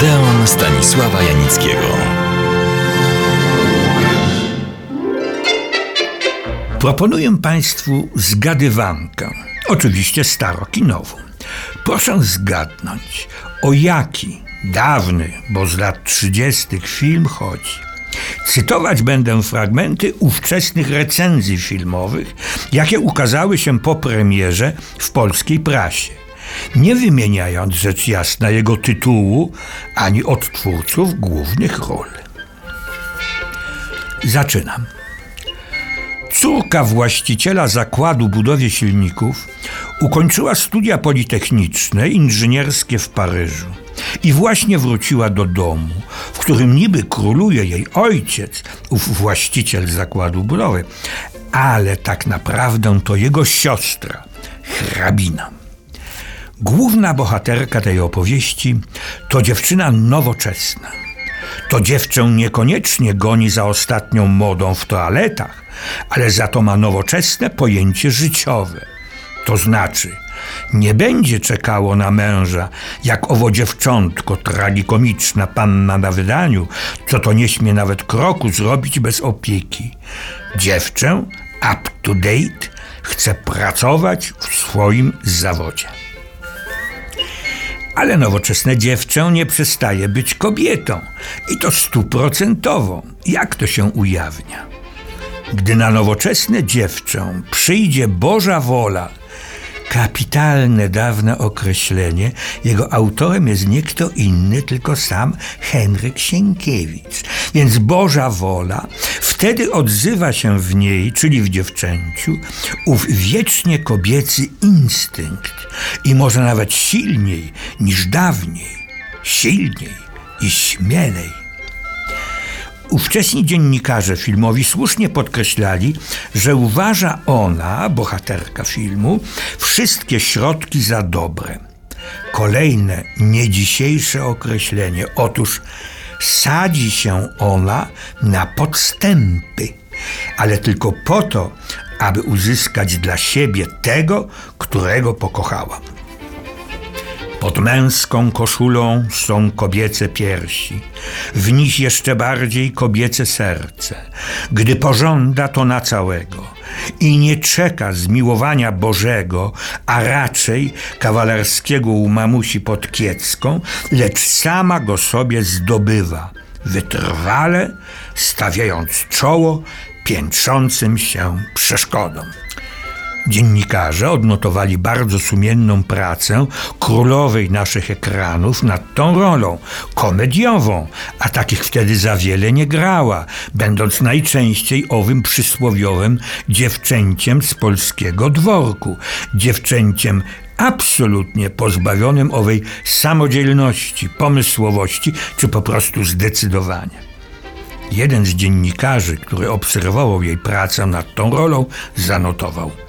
Odeon Stanisława Janickiego. Proponuję Państwu zgadywankę, oczywiście starokinową. Proszę zgadnąć, o jaki dawny, bo z lat 30. film chodzi. Cytować będę fragmenty ówczesnych recenzji filmowych, jakie ukazały się po premierze w polskiej prasie, nie wymieniając rzecz jasna jego tytułu ani odtwórców głównych ról. Zaczynam. Córka właściciela zakładu budowy silników ukończyła studia politechniczne inżynierskie w Paryżu i właśnie wróciła do domu, w którym niby króluje jej ojciec, ów właściciel zakładu budowy, ale tak naprawdę to jego siostra, hrabina. Główna bohaterka tej opowieści to dziewczyna nowoczesna. To dziewczę niekoniecznie goni za ostatnią modą w toaletach, ale za to ma nowoczesne pojęcie życiowe. To znaczy, nie będzie czekało na męża, jak owo dziewczątko, tragikomiczna panna na wydaniu, co to nie śmie nawet kroku zrobić bez opieki. Dziewczę, up to date, chce pracować w swoim zawodzie. Ale nowoczesne dziewczę nie przestaje być kobietą i to stuprocentową. Jak to się ujawnia? Gdy na nowoczesne dziewczę przyjdzie Boża wola, kapitalne dawne określenie, jego autorem jest nie kto inny, tylko sam Henryk Sienkiewicz. Więc Boża wola wtedy odzywa się w niej, czyli w dziewczęciu, ów wiecznie kobiecy instynkt i może nawet silniej niż dawniej, silniej i śmielej. Ówcześni dziennikarze filmowi słusznie podkreślali, że uważa ona, bohaterka filmu, wszystkie środki za dobre. Kolejne, nie dzisiejsze określenie. Otóż sadzi się ona na podstępy, ale tylko po to, aby uzyskać dla siebie tego, którego pokochała. Pod męską koszulą są kobiece piersi, w nich jeszcze bardziej kobiece serce, gdy pożąda to na całego i nie czeka zmiłowania Bożego, a raczej kawalerskiego u mamusi pod Kiecką, lecz sama go sobie zdobywa, wytrwale stawiając czoło piętrzącym się przeszkodom. Dziennikarze odnotowali bardzo sumienną pracę królowej naszych ekranów nad tą rolą komediową, a takich wtedy za wiele nie grała, będąc najczęściej owym przysłowiowym dziewczęciem z polskiego dworku, dziewczęciem absolutnie pozbawionym owej samodzielności, pomysłowości czy po prostu zdecydowania. Jeden z dziennikarzy, który obserwował jej pracę nad tą rolą, zanotował –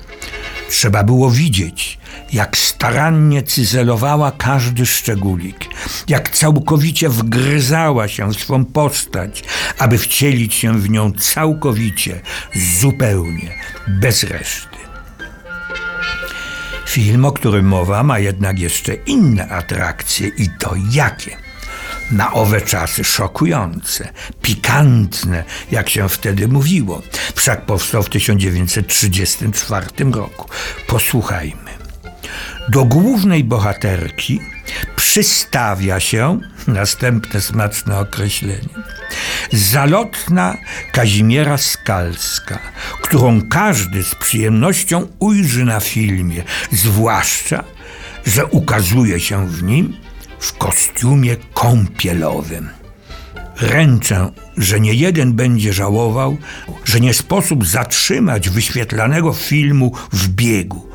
Trzeba było widzieć, jak starannie cyzelowała każdy szczególik, jak całkowicie wgryzała się w swą postać, aby wcielić się w nią całkowicie, zupełnie, bez reszty. Film, o którym mowa, ma jednak jeszcze inne atrakcje i to jakie na owe czasy szokujące, pikantne, jak się wtedy mówiło. Wszak powstał w 1934 roku. Posłuchajmy. Do głównej bohaterki przystawia się, następne smaczne określenie, zalotna Kazimiera Skalska, którą każdy z przyjemnością ujrzy na filmie, zwłaszcza, że ukazuje się w nim w kostiumie kąpielowym. Ręczę, że nie jeden będzie żałował, że nie sposób zatrzymać wyświetlanego filmu w biegu.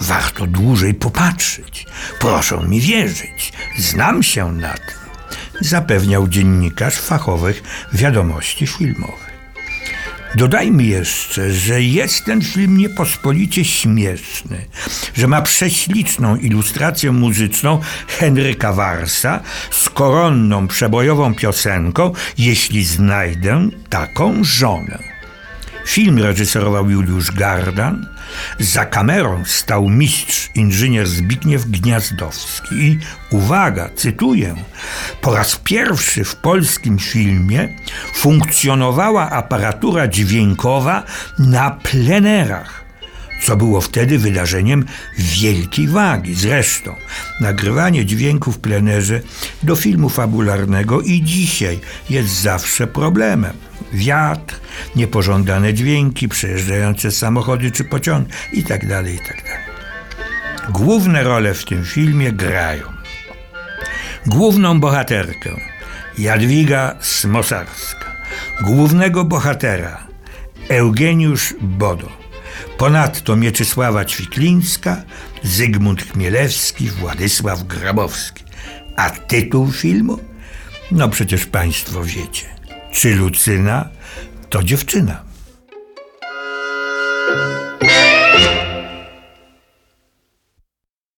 Warto dłużej popatrzeć. Proszę mi wierzyć, znam się na tym, zapewniał dziennikarz fachowych wiadomości filmowych. Dodajmy jeszcze, że jest ten film niepospolicie śmieszny, że ma prześliczną ilustrację muzyczną Henryka Warsa z koronną przebojową piosenką Jeśli znajdę taką żonę. Film reżyserował Juliusz Gardan. Za kamerą stał mistrz inżynier Zbigniew Gniazdowski. I uwaga, cytuję: Po raz pierwszy w polskim filmie funkcjonowała aparatura dźwiękowa na plenerach co było wtedy wydarzeniem wielkiej wagi. Zresztą nagrywanie dźwięku w plenerze do filmu fabularnego i dzisiaj jest zawsze problemem. Wiatr, niepożądane dźwięki, przejeżdżające samochody czy pociągi itd. itd. Główne role w tym filmie grają główną bohaterkę Jadwiga Smosarska, głównego bohatera Eugeniusz Bodo, ponadto Mieczysława Ćwiklińska, Zygmunt Chmielewski, Władysław Grabowski. A tytuł filmu? No przecież Państwo wiecie. Czy Lucyna to dziewczyna?